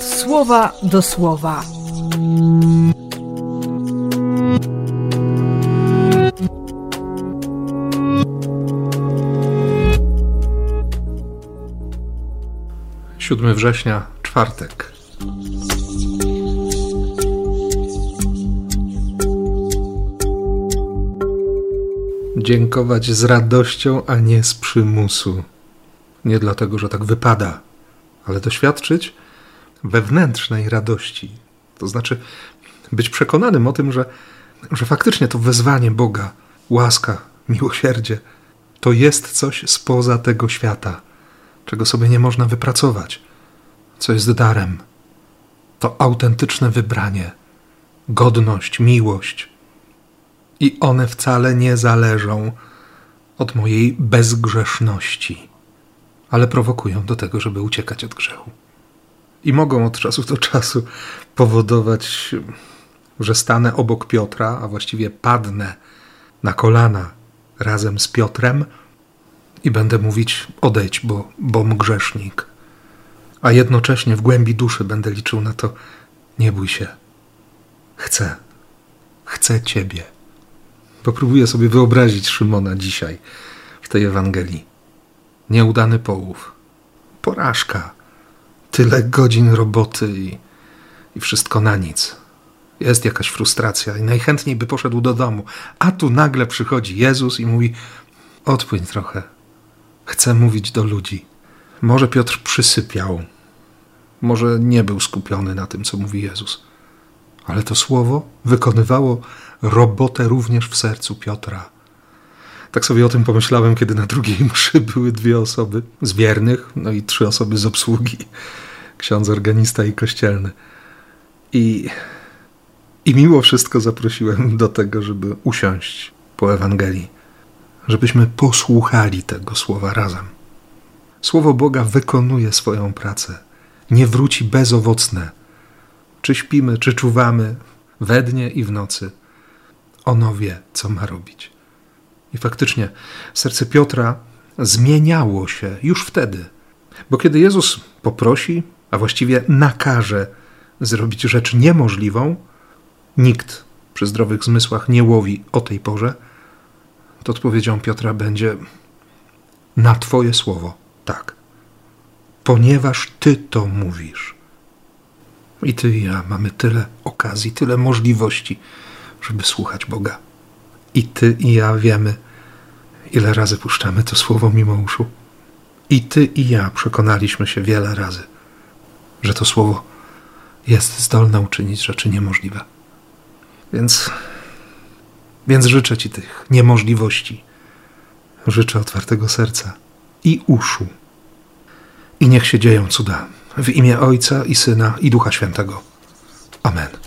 słowa do słowa. Siódmy września, czwartek. Dziękować z radością, a nie z przymusu. Nie dlatego, że tak wypada, ale doświadczyć wewnętrznej radości. To znaczy być przekonanym o tym, że, że faktycznie to wezwanie Boga, łaska, miłosierdzie, to jest coś spoza tego świata, czego sobie nie można wypracować, co jest darem. To autentyczne wybranie, godność, miłość. I one wcale nie zależą od mojej bezgrzeszności, ale prowokują do tego, żeby uciekać od grzechu i mogą od czasu do czasu powodować, że stanę obok Piotra, a właściwie padnę na kolana razem z Piotrem i będę mówić: odejdź, bo, bom grzesznik. A jednocześnie w głębi duszy będę liczył na to: nie bój się. Chcę. Chcę Ciebie. Popróbuję sobie wyobrazić Szymona dzisiaj w tej Ewangelii. Nieudany połów. Porażka tyle godzin roboty i, i wszystko na nic. Jest jakaś frustracja i najchętniej by poszedł do domu, a tu nagle przychodzi Jezus i mówi: Odpłyń trochę. Chcę mówić do ludzi. Może Piotr przysypiał, może nie był skupiony na tym, co mówi Jezus, ale to słowo wykonywało robotę również w sercu Piotra. Tak sobie o tym pomyślałem, kiedy na drugiej mszy były dwie osoby z wiernych, no i trzy osoby z obsługi. Ksiądz organista i kościelny. I, I mimo wszystko zaprosiłem do tego, żeby usiąść po Ewangelii, żebyśmy posłuchali tego słowa razem. Słowo Boga wykonuje swoją pracę, nie wróci bezowocne. Czy śpimy, czy czuwamy, we dnie i w nocy. Ono wie, co ma robić. I faktycznie serce Piotra zmieniało się już wtedy, bo kiedy Jezus poprosi, a właściwie nakaże zrobić rzecz niemożliwą, nikt przy zdrowych zmysłach nie łowi o tej porze, to odpowiedzią Piotra będzie na Twoje słowo tak, ponieważ Ty to mówisz. I Ty i ja mamy tyle okazji, tyle możliwości, żeby słuchać Boga. I Ty i ja wiemy, ile razy puszczamy to słowo mimo uszu. I Ty i ja przekonaliśmy się wiele razy, że to słowo jest zdolne uczynić rzeczy niemożliwe. Więc, więc życzę Ci tych niemożliwości. Życzę otwartego serca i uszu. I niech się dzieją cuda w imię Ojca i Syna i Ducha Świętego. Amen.